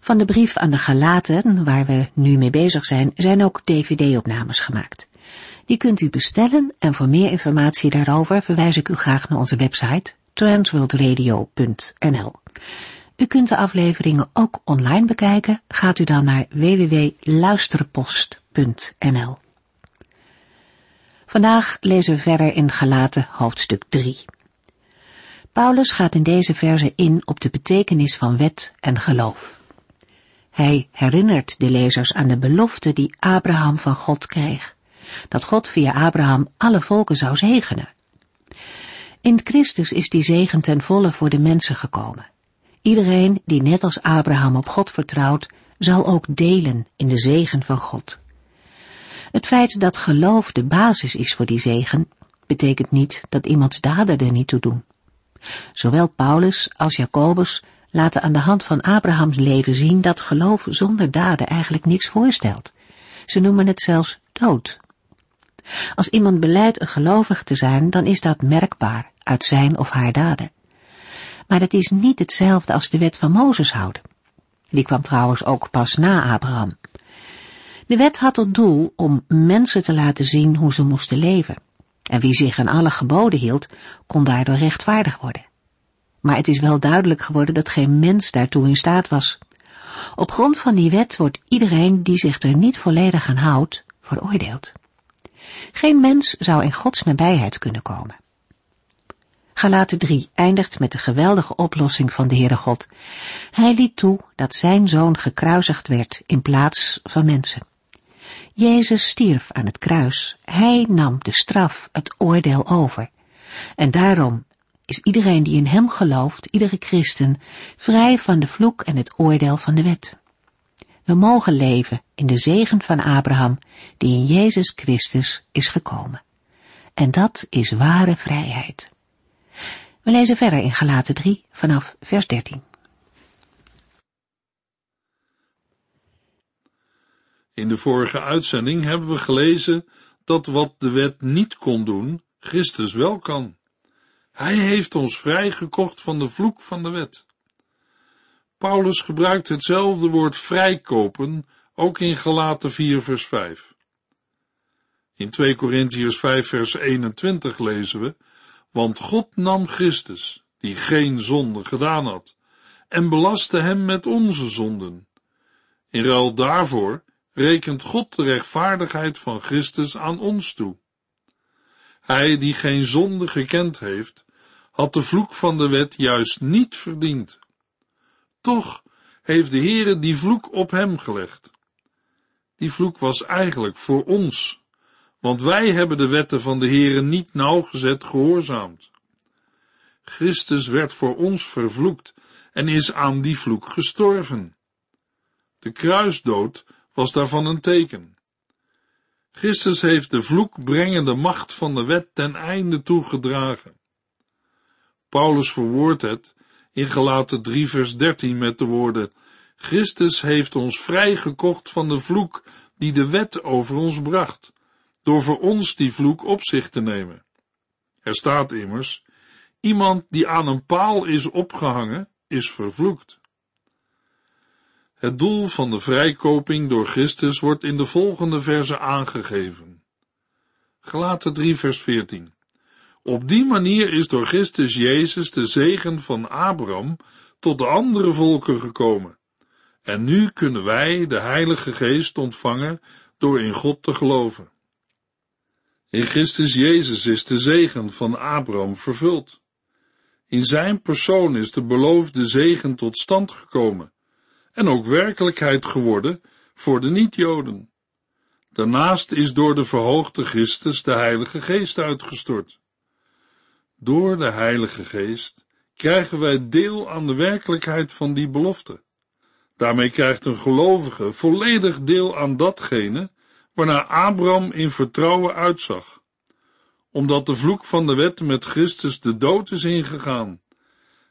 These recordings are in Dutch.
Van de brief aan de Galaten, waar we nu mee bezig zijn, zijn ook dvd-opnames gemaakt. Die kunt u bestellen en voor meer informatie daarover verwijs ik u graag naar onze website transworldradio.nl. U kunt de afleveringen ook online bekijken. Gaat u dan naar www.luisterpost.nl. Vandaag lezen we verder in Galaten hoofdstuk 3. Paulus gaat in deze verse in op de betekenis van wet en geloof. Hij herinnert de lezers aan de belofte die Abraham van God kreeg, dat God via Abraham alle volken zou zegenen. In Christus is die zegen ten volle voor de mensen gekomen. Iedereen die net als Abraham op God vertrouwt, zal ook delen in de zegen van God. Het feit dat geloof de basis is voor die zegen, betekent niet dat iemands daden er niet toe doen. Zowel Paulus als Jacobus laten aan de hand van Abrahams leven zien dat geloof zonder daden eigenlijk niks voorstelt. Ze noemen het zelfs dood. Als iemand beleidt een gelovig te zijn, dan is dat merkbaar uit zijn of haar daden. Maar het is niet hetzelfde als de wet van Mozes houden. Die kwam trouwens ook pas na Abraham. De wet had tot doel om mensen te laten zien hoe ze moesten leven. En wie zich aan alle geboden hield, kon daardoor rechtvaardig worden maar het is wel duidelijk geworden dat geen mens daartoe in staat was. Op grond van die wet wordt iedereen die zich er niet volledig aan houdt, veroordeeld. Geen mens zou in Gods nabijheid kunnen komen. Galaten 3 eindigt met de geweldige oplossing van de Heere God. Hij liet toe dat zijn zoon gekruisigd werd in plaats van mensen. Jezus stierf aan het kruis. Hij nam de straf, het oordeel over. En daarom is iedereen die in hem gelooft, iedere christen, vrij van de vloek en het oordeel van de wet. We mogen leven in de zegen van Abraham, die in Jezus Christus is gekomen. En dat is ware vrijheid. We lezen verder in Galaten 3 vanaf vers 13. In de vorige uitzending hebben we gelezen dat wat de wet niet kon doen, Christus wel kan. Hij heeft ons vrijgekocht van de vloek van de wet. Paulus gebruikt hetzelfde woord vrijkopen ook in Galaten 4 vers 5. In 2 Korintiërs 5 vers 21 lezen we, want God nam Christus, die geen zonde gedaan had, en belastte hem met onze zonden. In ruil daarvoor rekent God de rechtvaardigheid van Christus aan ons toe. Hij die geen zonde gekend heeft, had de vloek van de wet juist niet verdiend. Toch heeft de Heere die vloek op hem gelegd. Die vloek was eigenlijk voor ons, want wij hebben de wetten van de Heere niet nauwgezet gehoorzaamd. Christus werd voor ons vervloekt en is aan die vloek gestorven. De kruisdood was daarvan een teken. Christus heeft de vloekbrengende macht van de wet ten einde toegedragen. Paulus verwoordt het in Galaten 3 vers 13 met de woorden, Christus heeft ons vrijgekocht van de vloek die de wet over ons bracht, door voor ons die vloek op zich te nemen. Er staat immers, iemand die aan een paal is opgehangen, is vervloekt. Het doel van de vrijkoping door Christus wordt in de volgende verse aangegeven. Gelaten 3 vers 14. Op die manier is door Christus Jezus de zegen van Abraham tot de andere volken gekomen. En nu kunnen wij de Heilige Geest ontvangen door in God te geloven. In Christus Jezus is de zegen van Abraham vervuld. In zijn persoon is de beloofde zegen tot stand gekomen en ook werkelijkheid geworden voor de niet-Joden. Daarnaast is door de verhoogde Christus de Heilige Geest uitgestort. Door de Heilige Geest krijgen wij deel aan de werkelijkheid van die belofte. Daarmee krijgt een gelovige volledig deel aan datgene waarnaar Abraham in vertrouwen uitzag, omdat de vloek van de wet met Christus de dood is ingegaan,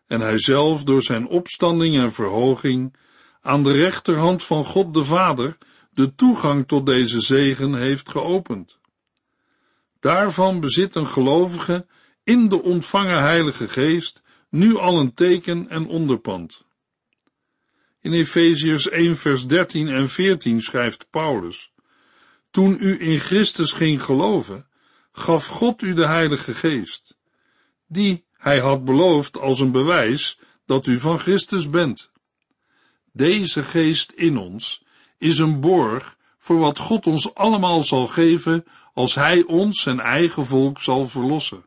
en hij zelf door zijn opstanding en verhoging aan de rechterhand van God de Vader de toegang tot deze zegen heeft geopend. Daarvan bezit een gelovige in de ontvangen Heilige Geest nu al een teken en onderpand. In Efeziërs 1 vers 13 en 14 schrijft Paulus, Toen u in Christus ging geloven, gaf God u de Heilige Geest, die hij had beloofd als een bewijs dat u van Christus bent. Deze geest in ons is een borg voor wat God ons allemaal zal geven als Hij ons zijn eigen volk zal verlossen.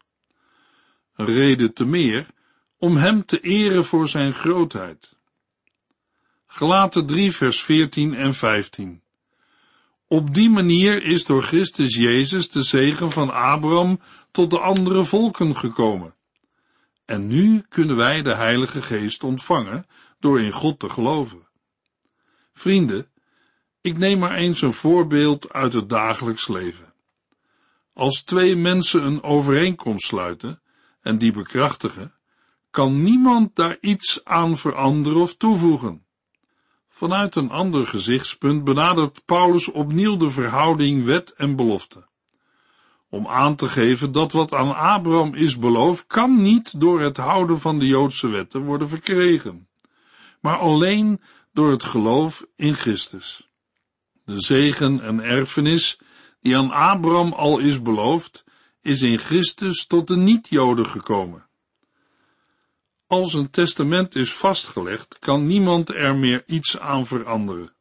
Een reden te meer om Hem te eren voor Zijn grootheid. Gelaten 3 vers 14 en 15 Op die manier is door Christus Jezus de zegen van Abraham tot de andere volken gekomen. En nu kunnen wij de Heilige Geest ontvangen door in God te geloven. Vrienden, ik neem maar eens een voorbeeld uit het dagelijks leven. Als twee mensen een overeenkomst sluiten en die bekrachtigen, kan niemand daar iets aan veranderen of toevoegen. Vanuit een ander gezichtspunt benadert Paulus opnieuw de verhouding wet en belofte. Om aan te geven dat wat aan Abraham is beloofd, kan niet door het houden van de Joodse wetten worden verkregen, maar alleen door het geloof in Christus. De zegen en erfenis die aan Abraham al is beloofd, is in Christus tot de niet-Joden gekomen. Als een testament is vastgelegd, kan niemand er meer iets aan veranderen.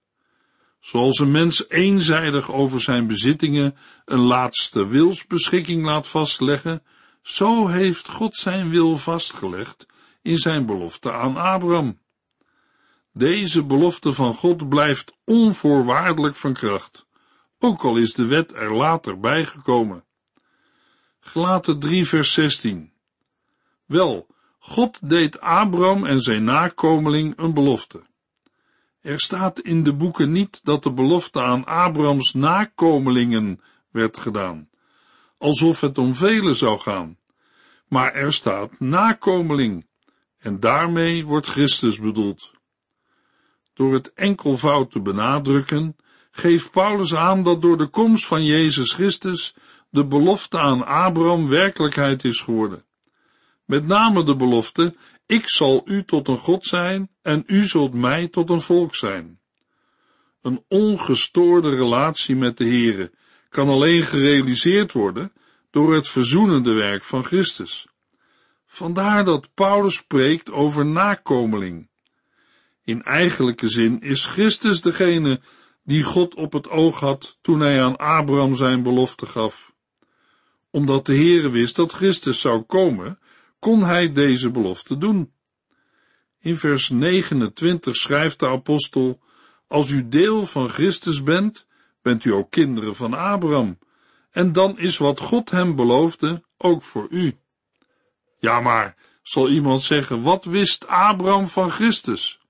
Zoals een mens eenzijdig over zijn bezittingen een laatste wilsbeschikking laat vastleggen, zo heeft God zijn wil vastgelegd in zijn belofte aan Abraham. Deze belofte van God blijft onvoorwaardelijk van kracht, ook al is de wet er later bijgekomen. Gelaten 3 vers 16 Wel, God deed Abraham en zijn nakomeling een belofte. Er staat in de boeken niet dat de belofte aan Abrahams nakomelingen werd gedaan, alsof het om velen zou gaan. Maar er staat nakomeling, en daarmee wordt Christus bedoeld. Door het enkelvoud te benadrukken, geeft Paulus aan dat door de komst van Jezus Christus de belofte aan Abraham werkelijkheid is geworden. Met name de belofte, ik zal u tot een God zijn en u zult mij tot een volk zijn. Een ongestoorde relatie met de Heere kan alleen gerealiseerd worden door het verzoenende werk van Christus. Vandaar dat Paulus spreekt over nakomeling. In eigenlijke zin is Christus degene die God op het oog had toen hij aan Abraham zijn belofte gaf. Omdat de Heere wist dat Christus zou komen, kon hij deze belofte doen. In vers 29 schrijft de apostel, als u deel van Christus bent, bent u ook kinderen van Abraham, en dan is wat God hem beloofde ook voor u. Ja, maar, zal iemand zeggen, wat wist Abraham van Christus?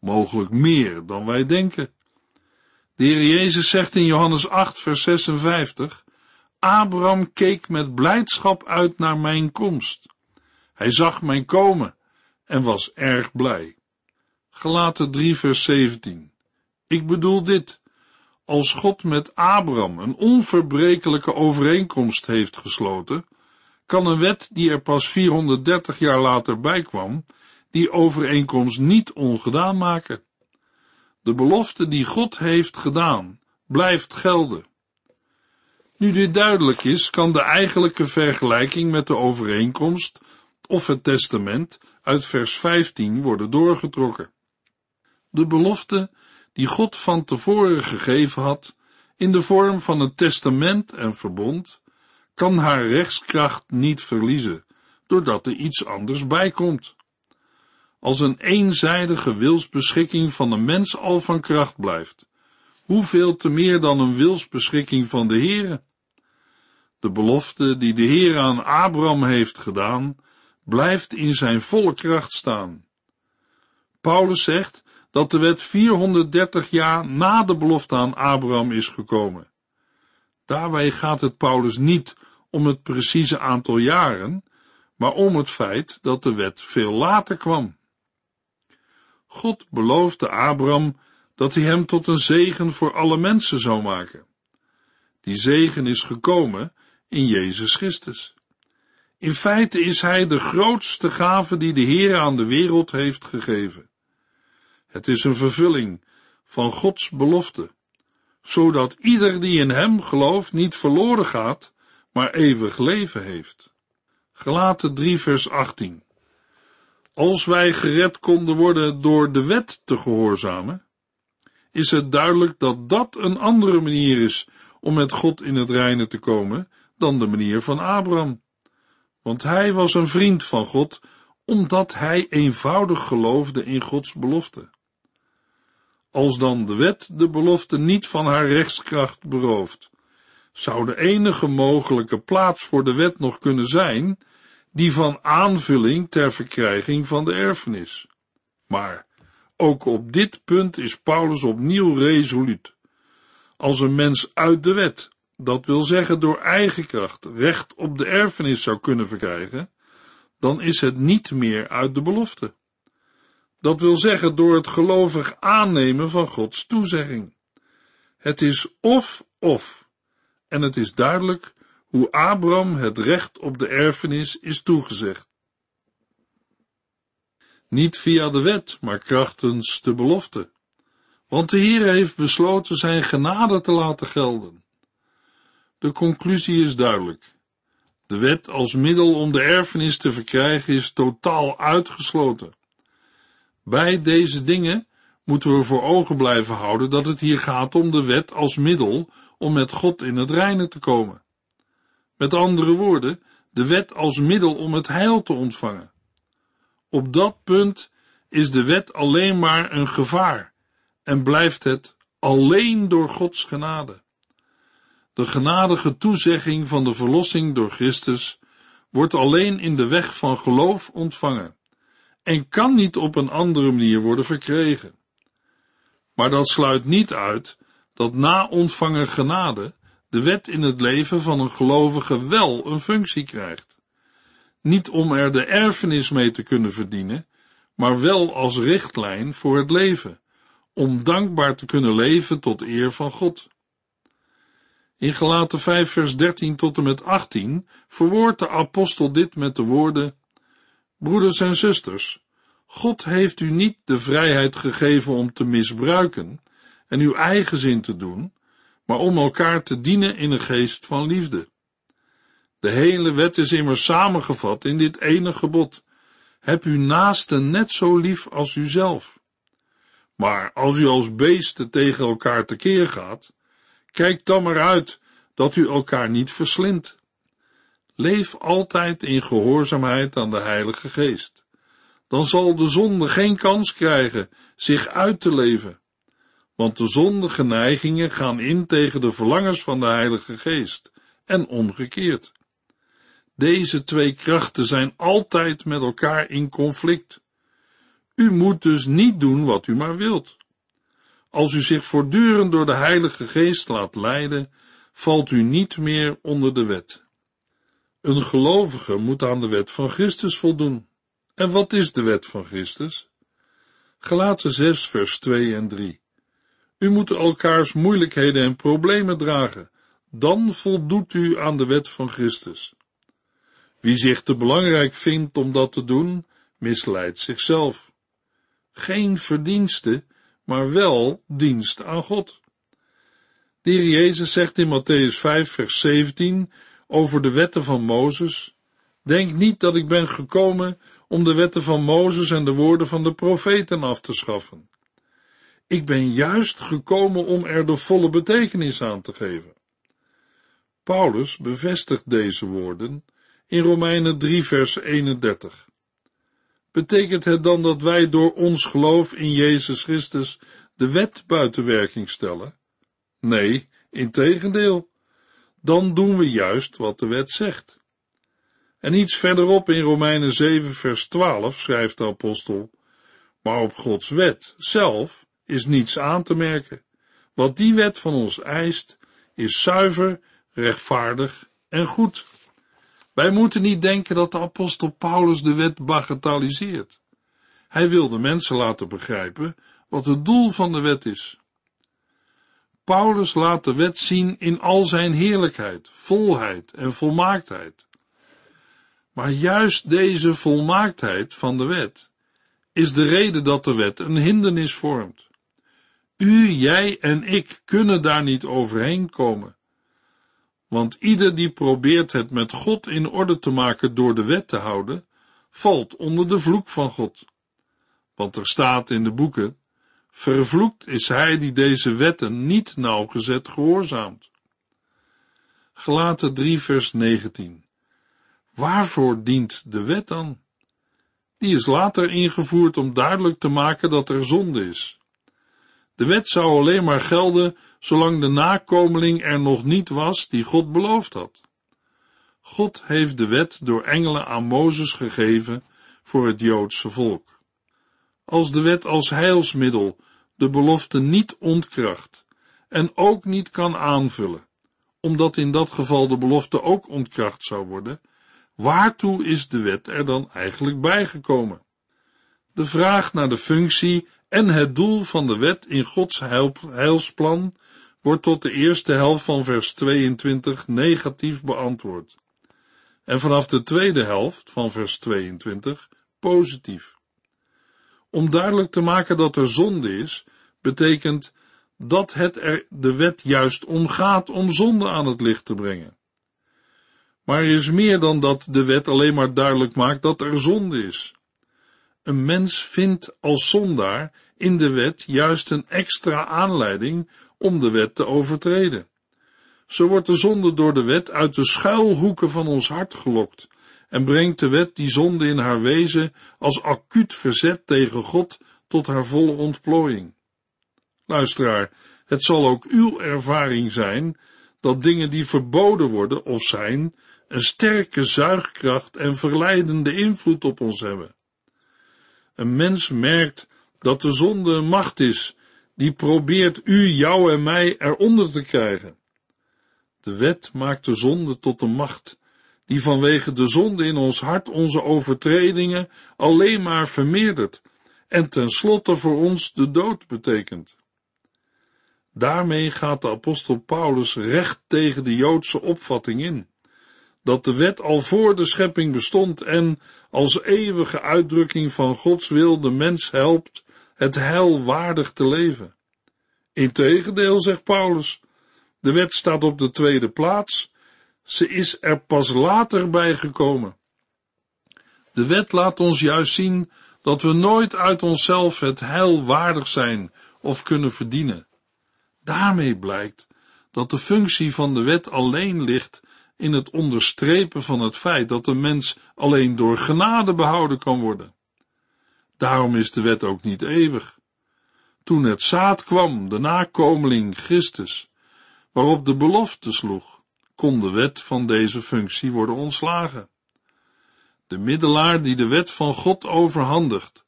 Mogelijk meer dan wij denken. De Heer Jezus zegt in Johannes 8, vers 56, Abraham keek met blijdschap uit naar mijn komst. Hij zag mijn komen en was erg blij. Gelaten 3 vers 17. Ik bedoel dit. Als God met Abraham een onverbrekelijke overeenkomst heeft gesloten, kan een wet die er pas 430 jaar later bijkwam, die overeenkomst niet ongedaan maken. De belofte die God heeft gedaan, blijft gelden. Nu dit duidelijk is, kan de eigenlijke vergelijking met de overeenkomst of het testament uit vers 15 worden doorgetrokken. De belofte die God van tevoren gegeven had, in de vorm van een testament en verbond, kan haar rechtskracht niet verliezen, doordat er iets anders bij komt. Als een eenzijdige wilsbeschikking van een mens al van kracht blijft, hoeveel te meer dan een wilsbeschikking van de Heere? De belofte die de Heer aan Abraham heeft gedaan, blijft in zijn volle kracht staan. Paulus zegt dat de wet 430 jaar na de belofte aan Abraham is gekomen. Daarbij gaat het Paulus niet om het precieze aantal jaren, maar om het feit dat de wet veel later kwam. God beloofde Abraham dat hij hem tot een zegen voor alle mensen zou maken. Die zegen is gekomen in Jezus Christus. In feite is hij de grootste gave die de Heer aan de wereld heeft gegeven. Het is een vervulling van Gods belofte, zodat ieder die in hem gelooft niet verloren gaat, maar eeuwig leven heeft. Gelaten 3 vers 18 Als wij gered konden worden door de wet te gehoorzamen, is het duidelijk dat dat een andere manier is om met God in het reine te komen dan de manier van Abraham. Want hij was een vriend van God, omdat hij eenvoudig geloofde in Gods belofte. Als dan de wet de belofte niet van haar rechtskracht berooft, zou de enige mogelijke plaats voor de wet nog kunnen zijn die van aanvulling ter verkrijging van de erfenis. Maar ook op dit punt is Paulus opnieuw resoluut. Als een mens uit de wet, dat wil zeggen door eigen kracht, recht op de erfenis zou kunnen verkrijgen, dan is het niet meer uit de belofte. Dat wil zeggen door het gelovig aannemen van Gods toezegging. Het is of of. En het is duidelijk hoe Abraham het recht op de erfenis is toegezegd. Niet via de wet, maar krachtens de belofte. Want de Heer heeft besloten zijn genade te laten gelden. De conclusie is duidelijk. De wet als middel om de erfenis te verkrijgen is totaal uitgesloten. Bij deze dingen moeten we voor ogen blijven houden dat het hier gaat om de wet als middel om met God in het reine te komen. Met andere woorden, de wet als middel om het heil te ontvangen. Op dat punt is de wet alleen maar een gevaar en blijft het alleen door Gods genade. De genadige toezegging van de verlossing door Christus wordt alleen in de weg van geloof ontvangen en kan niet op een andere manier worden verkregen. Maar dat sluit niet uit dat na ontvangen genade de wet in het leven van een gelovige wel een functie krijgt. Niet om er de erfenis mee te kunnen verdienen, maar wel als richtlijn voor het leven, om dankbaar te kunnen leven tot eer van God. In Gelaten 5 vers 13 tot en met 18 verwoordt de apostel dit met de woorden Broeders en zusters, God heeft u niet de vrijheid gegeven om te misbruiken en uw eigen zin te doen, maar om elkaar te dienen in een geest van liefde. De hele wet is immers samengevat in dit ene gebod. Heb uw naaste net zo lief als uzelf. Maar als u als beesten tegen elkaar tekeer gaat, kijk dan maar uit dat u elkaar niet verslindt. Leef altijd in gehoorzaamheid aan de Heilige Geest. Dan zal de zonde geen kans krijgen zich uit te leven. Want de zondige neigingen gaan in tegen de verlangens van de Heilige Geest en omgekeerd. Deze twee krachten zijn altijd met elkaar in conflict. U moet dus niet doen wat u maar wilt. Als u zich voortdurend door de Heilige Geest laat leiden, valt u niet meer onder de wet. Een gelovige moet aan de wet van Christus voldoen. En wat is de wet van Christus? Gelaten 6 vers 2 en 3. U moet elkaars moeilijkheden en problemen dragen, dan voldoet u aan de wet van Christus. Wie zich te belangrijk vindt om dat te doen, misleidt zichzelf. Geen verdienste, maar wel dienst aan God. De Jezus zegt in Matthäus 5 vers 17 over de wetten van Mozes, Denk niet dat ik ben gekomen om de wetten van Mozes en de woorden van de profeten af te schaffen. Ik ben juist gekomen om er de volle betekenis aan te geven. Paulus bevestigt deze woorden in Romeinen 3 vers 31. Betekent het dan dat wij door ons geloof in Jezus Christus de wet buiten werking stellen? Nee, integendeel. Dan doen we juist wat de wet zegt. En iets verderop in Romeinen 7 vers 12 schrijft de apostel, Maar op Gods wet zelf is niets aan te merken. Wat die wet van ons eist, is zuiver, rechtvaardig en goed. Wij moeten niet denken dat de apostel Paulus de wet bagatelliseert. Hij wil de mensen laten begrijpen wat het doel van de wet is. Paulus laat de wet zien in al zijn heerlijkheid, volheid en volmaaktheid. Maar juist deze volmaaktheid van de wet is de reden dat de wet een hindernis vormt. U, jij en ik kunnen daar niet overheen komen. Want ieder die probeert het met God in orde te maken door de wet te houden, valt onder de vloek van God. Want er staat in de boeken, vervloekt is hij die deze wetten niet nauwgezet gehoorzaamt. Gelaten 3 vers 19. Waarvoor dient de wet dan? Die is later ingevoerd om duidelijk te maken dat er zonde is. De wet zou alleen maar gelden zolang de nakomeling er nog niet was die God beloofd had. God heeft de wet door engelen aan Mozes gegeven voor het Joodse volk. Als de wet als heilsmiddel de belofte niet ontkracht en ook niet kan aanvullen, omdat in dat geval de belofte ook ontkracht zou worden, waartoe is de wet er dan eigenlijk bijgekomen? De vraag naar de functie en het doel van de wet in Gods heilsplan wordt tot de eerste helft van vers 22 negatief beantwoord. En vanaf de tweede helft van vers 22 positief. Om duidelijk te maken dat er zonde is, betekent dat het er de wet juist om gaat om zonde aan het licht te brengen. Maar er is meer dan dat de wet alleen maar duidelijk maakt dat er zonde is. Een mens vindt als zondaar in de wet juist een extra aanleiding om de wet te overtreden. Zo wordt de zonde door de wet uit de schuilhoeken van ons hart gelokt en brengt de wet die zonde in haar wezen als acuut verzet tegen God tot haar volle ontplooiing. Luisteraar, het zal ook uw ervaring zijn dat dingen die verboden worden of zijn, een sterke zuigkracht en verleidende invloed op ons hebben. Een mens merkt dat de zonde een macht is, die probeert u, jou en mij eronder te krijgen. De wet maakt de zonde tot een macht, die vanwege de zonde in ons hart onze overtredingen alleen maar vermeerdert en tenslotte voor ons de dood betekent. Daarmee gaat de apostel Paulus recht tegen de Joodse opvatting in, dat de wet al voor de schepping bestond en als eeuwige uitdrukking van Gods wil de mens helpt het heil waardig te leven. Integendeel, zegt Paulus, de wet staat op de tweede plaats, ze is er pas later bijgekomen. De wet laat ons juist zien dat we nooit uit onszelf het heil waardig zijn of kunnen verdienen. Daarmee blijkt dat de functie van de wet alleen ligt in het onderstrepen van het feit dat de mens alleen door genade behouden kan worden. Daarom is de wet ook niet eeuwig. Toen het zaad kwam, de nakomeling Christus, waarop de belofte sloeg, kon de wet van deze functie worden ontslagen. De middelaar die de wet van God overhandigt,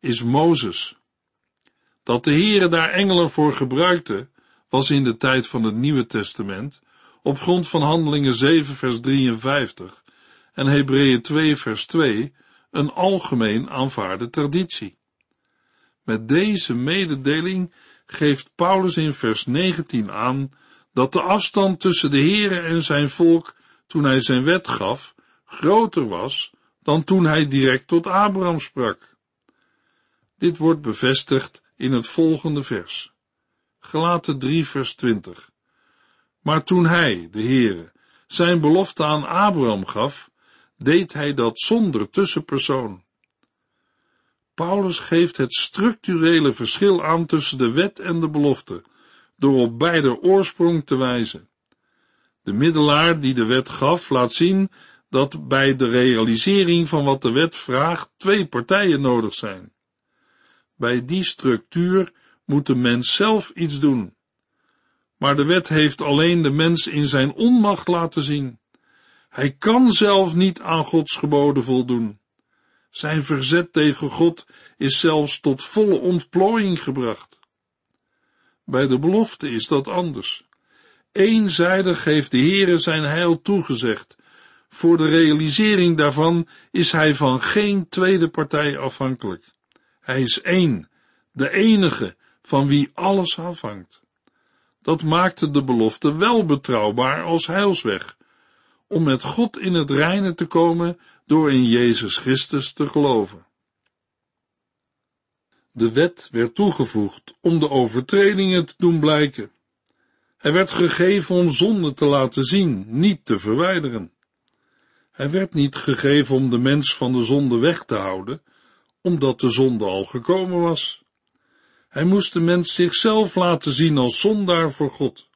is Mozes. Dat de Heere daar engelen voor gebruikte, was in de tijd van het Nieuwe Testament, op grond van Handelingen 7 vers 53 en Hebreeën 2 vers 2, een algemeen aanvaarde traditie. Met deze mededeling geeft Paulus in vers 19 aan dat de afstand tussen de Heere en zijn volk toen hij zijn wet gaf, groter was dan toen hij direct tot Abraham sprak. Dit wordt bevestigd in het volgende vers. Gelaten 3 vers 20. Maar toen hij, de Heere, zijn belofte aan Abraham gaf, deed hij dat zonder tussenpersoon. Paulus geeft het structurele verschil aan tussen de wet en de belofte, door op beide oorsprong te wijzen. De middelaar die de wet gaf, laat zien dat bij de realisering van wat de wet vraagt twee partijen nodig zijn. Bij die structuur moet de mens zelf iets doen. Maar de wet heeft alleen de mens in zijn onmacht laten zien. Hij kan zelf niet aan Gods geboden voldoen. Zijn verzet tegen God is zelfs tot volle ontplooiing gebracht. Bij de belofte is dat anders. Eenzijdig heeft de Heere zijn heil toegezegd. Voor de realisering daarvan is hij van geen tweede partij afhankelijk. Hij is één, de enige, van wie alles afhangt. Dat maakte de belofte wel betrouwbaar als heilsweg, om met God in het reine te komen door in Jezus Christus te geloven. De wet werd toegevoegd om de overtredingen te doen blijken. Hij werd gegeven om zonde te laten zien, niet te verwijderen. Hij werd niet gegeven om de mens van de zonde weg te houden, omdat de zonde al gekomen was. Hij moest de mens zichzelf laten zien als zondaar voor God.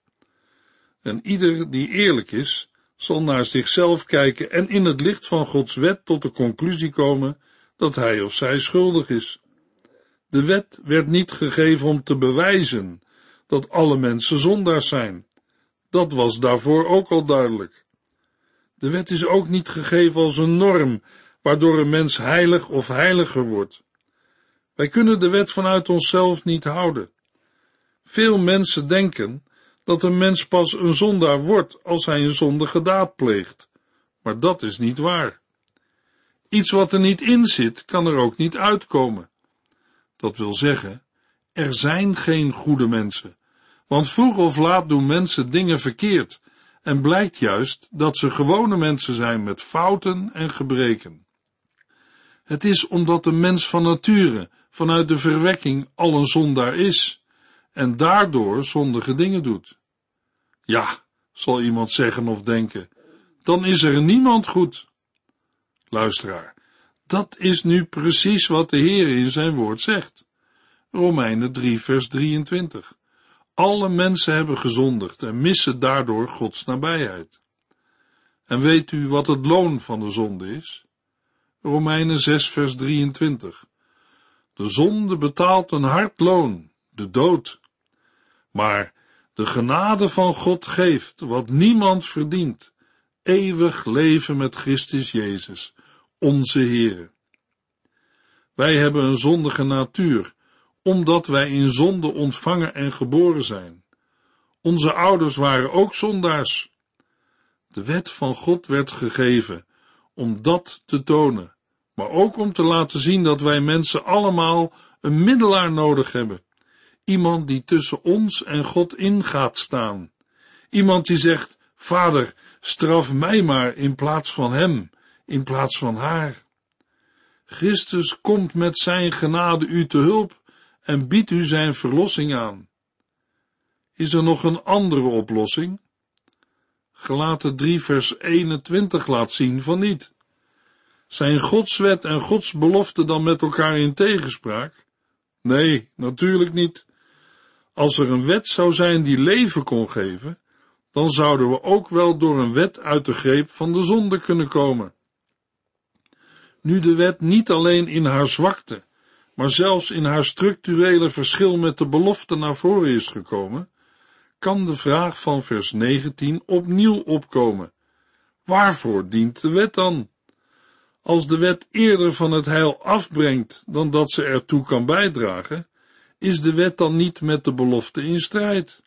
En ieder die eerlijk is, zal naar zichzelf kijken en in het licht van Gods wet tot de conclusie komen dat hij of zij schuldig is. De wet werd niet gegeven om te bewijzen dat alle mensen zondaars zijn. Dat was daarvoor ook al duidelijk. De wet is ook niet gegeven als een norm waardoor een mens heilig of heiliger wordt. Wij kunnen de wet vanuit onszelf niet houden. Veel mensen denken dat een mens pas een zondaar wordt als hij een zondige daad pleegt, maar dat is niet waar. Iets wat er niet in zit, kan er ook niet uitkomen. Dat wil zeggen, er zijn geen goede mensen, want vroeg of laat doen mensen dingen verkeerd en blijkt juist dat ze gewone mensen zijn met fouten en gebreken. Het is omdat de mens van nature, vanuit de verwekking, al een zondaar is en daardoor zondige dingen doet. Ja, zal iemand zeggen of denken, dan is er niemand goed. Luisteraar, dat is nu precies wat de Heer in zijn woord zegt. Romeinen 3 vers 23. Alle mensen hebben gezondigd en missen daardoor Gods nabijheid. En weet u wat het loon van de zonde is? Romeinen 6 vers 23. De zonde betaalt een hard loon, de dood. Maar de genade van God geeft wat niemand verdient, eeuwig leven met Christus Jezus, onze Heere. Wij hebben een zondige natuur, omdat wij in zonde ontvangen en geboren zijn. Onze ouders waren ook zondaars. De wet van God werd gegeven om dat te tonen, maar ook om te laten zien dat wij mensen allemaal een middelaar nodig hebben. Iemand die tussen ons en God in gaat staan. Iemand die zegt, Vader, straf mij maar in plaats van hem, in plaats van haar. Christus komt met zijn genade u te hulp en biedt u zijn verlossing aan. Is er nog een andere oplossing? Gelaten 3 vers 21 laat zien van niet. Zijn Gods wet en Gods belofte dan met elkaar in tegenspraak? Nee, natuurlijk niet. Als er een wet zou zijn die leven kon geven, dan zouden we ook wel door een wet uit de greep van de zonde kunnen komen. Nu de wet niet alleen in haar zwakte, maar zelfs in haar structurele verschil met de belofte naar voren is gekomen, kan de vraag van vers 19 opnieuw opkomen. Waarvoor dient de wet dan? Als de wet eerder van het heil afbrengt dan dat ze ertoe kan bijdragen, is de wet dan niet met de belofte in strijd?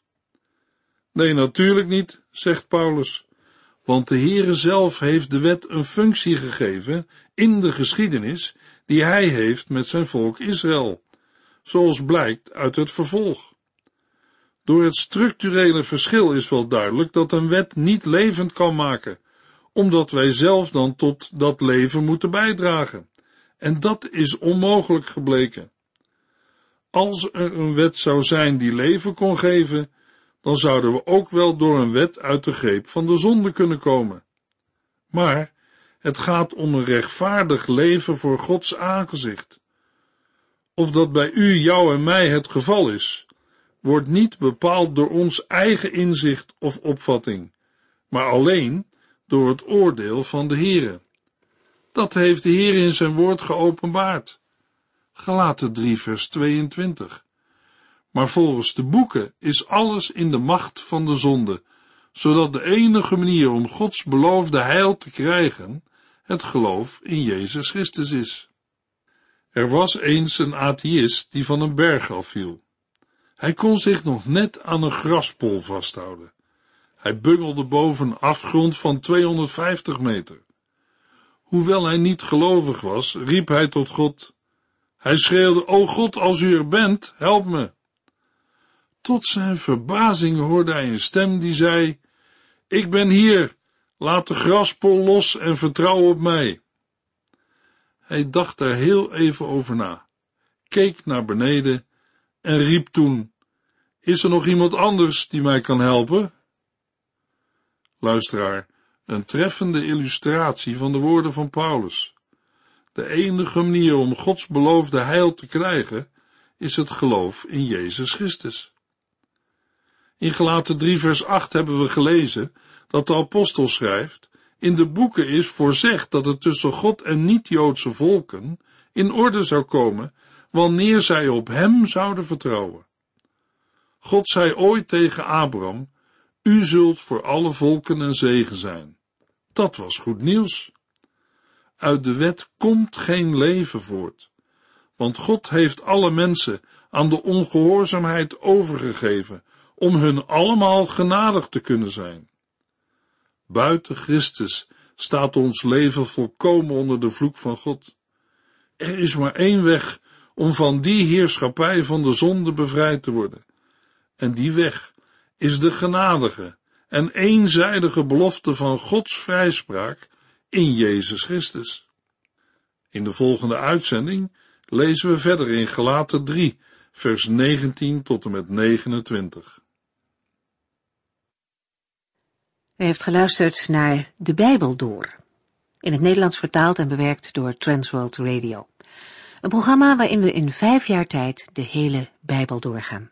Nee, natuurlijk niet, zegt Paulus, want de Heere zelf heeft de wet een functie gegeven in de geschiedenis die hij heeft met zijn volk Israël, zoals blijkt uit het vervolg. Door het structurele verschil is wel duidelijk dat een wet niet levend kan maken, omdat wij zelf dan tot dat leven moeten bijdragen. En dat is onmogelijk gebleken. Als er een wet zou zijn die leven kon geven, dan zouden we ook wel door een wet uit de greep van de zonde kunnen komen. Maar het gaat om een rechtvaardig leven voor Gods aangezicht. Of dat bij u, jou en mij het geval is, wordt niet bepaald door ons eigen inzicht of opvatting, maar alleen door het oordeel van de Heere. Dat heeft de Heer in zijn woord geopenbaard. Galaten 3 vers 22. Maar volgens de boeken is alles in de macht van de zonde, zodat de enige manier om Gods beloofde heil te krijgen het geloof in Jezus Christus is. Er was eens een atheïst die van een berg afviel. Hij kon zich nog net aan een graspol vasthouden. Hij bungelde boven afgrond van 250 meter. Hoewel hij niet gelovig was, riep hij tot God. Hij schreeuwde, O God, als u er bent, help me. Tot zijn verbazing hoorde hij een stem die zei, Ik ben hier, laat de graspol los en vertrouw op mij. Hij dacht daar heel even over na, keek naar beneden en riep toen, Is er nog iemand anders die mij kan helpen? Luisteraar, een treffende illustratie van de woorden van Paulus. De enige manier om Gods beloofde heil te krijgen, is het geloof in Jezus Christus. In Gelaten 3 vers 8 hebben we gelezen dat de apostel schrijft, in de boeken is voorzegd dat het tussen God en niet-Joodse volken in orde zou komen wanneer zij op hem zouden vertrouwen. God zei ooit tegen Abraham, u zult voor alle volken een zegen zijn. Dat was goed nieuws. Uit de wet komt geen leven voort, want God heeft alle mensen aan de ongehoorzaamheid overgegeven om hun allemaal genadig te kunnen zijn. Buiten Christus staat ons leven volkomen onder de vloek van God. Er is maar één weg om van die heerschappij van de zonde bevrijd te worden. En die weg is de genadige en eenzijdige belofte van Gods vrijspraak in Jezus Christus. In de volgende uitzending lezen we verder in Gelaten 3, vers 19 tot en met 29. U heeft geluisterd naar De Bijbel Door, in het Nederlands vertaald en bewerkt door Transworld Radio. Een programma waarin we in vijf jaar tijd de hele Bijbel doorgaan.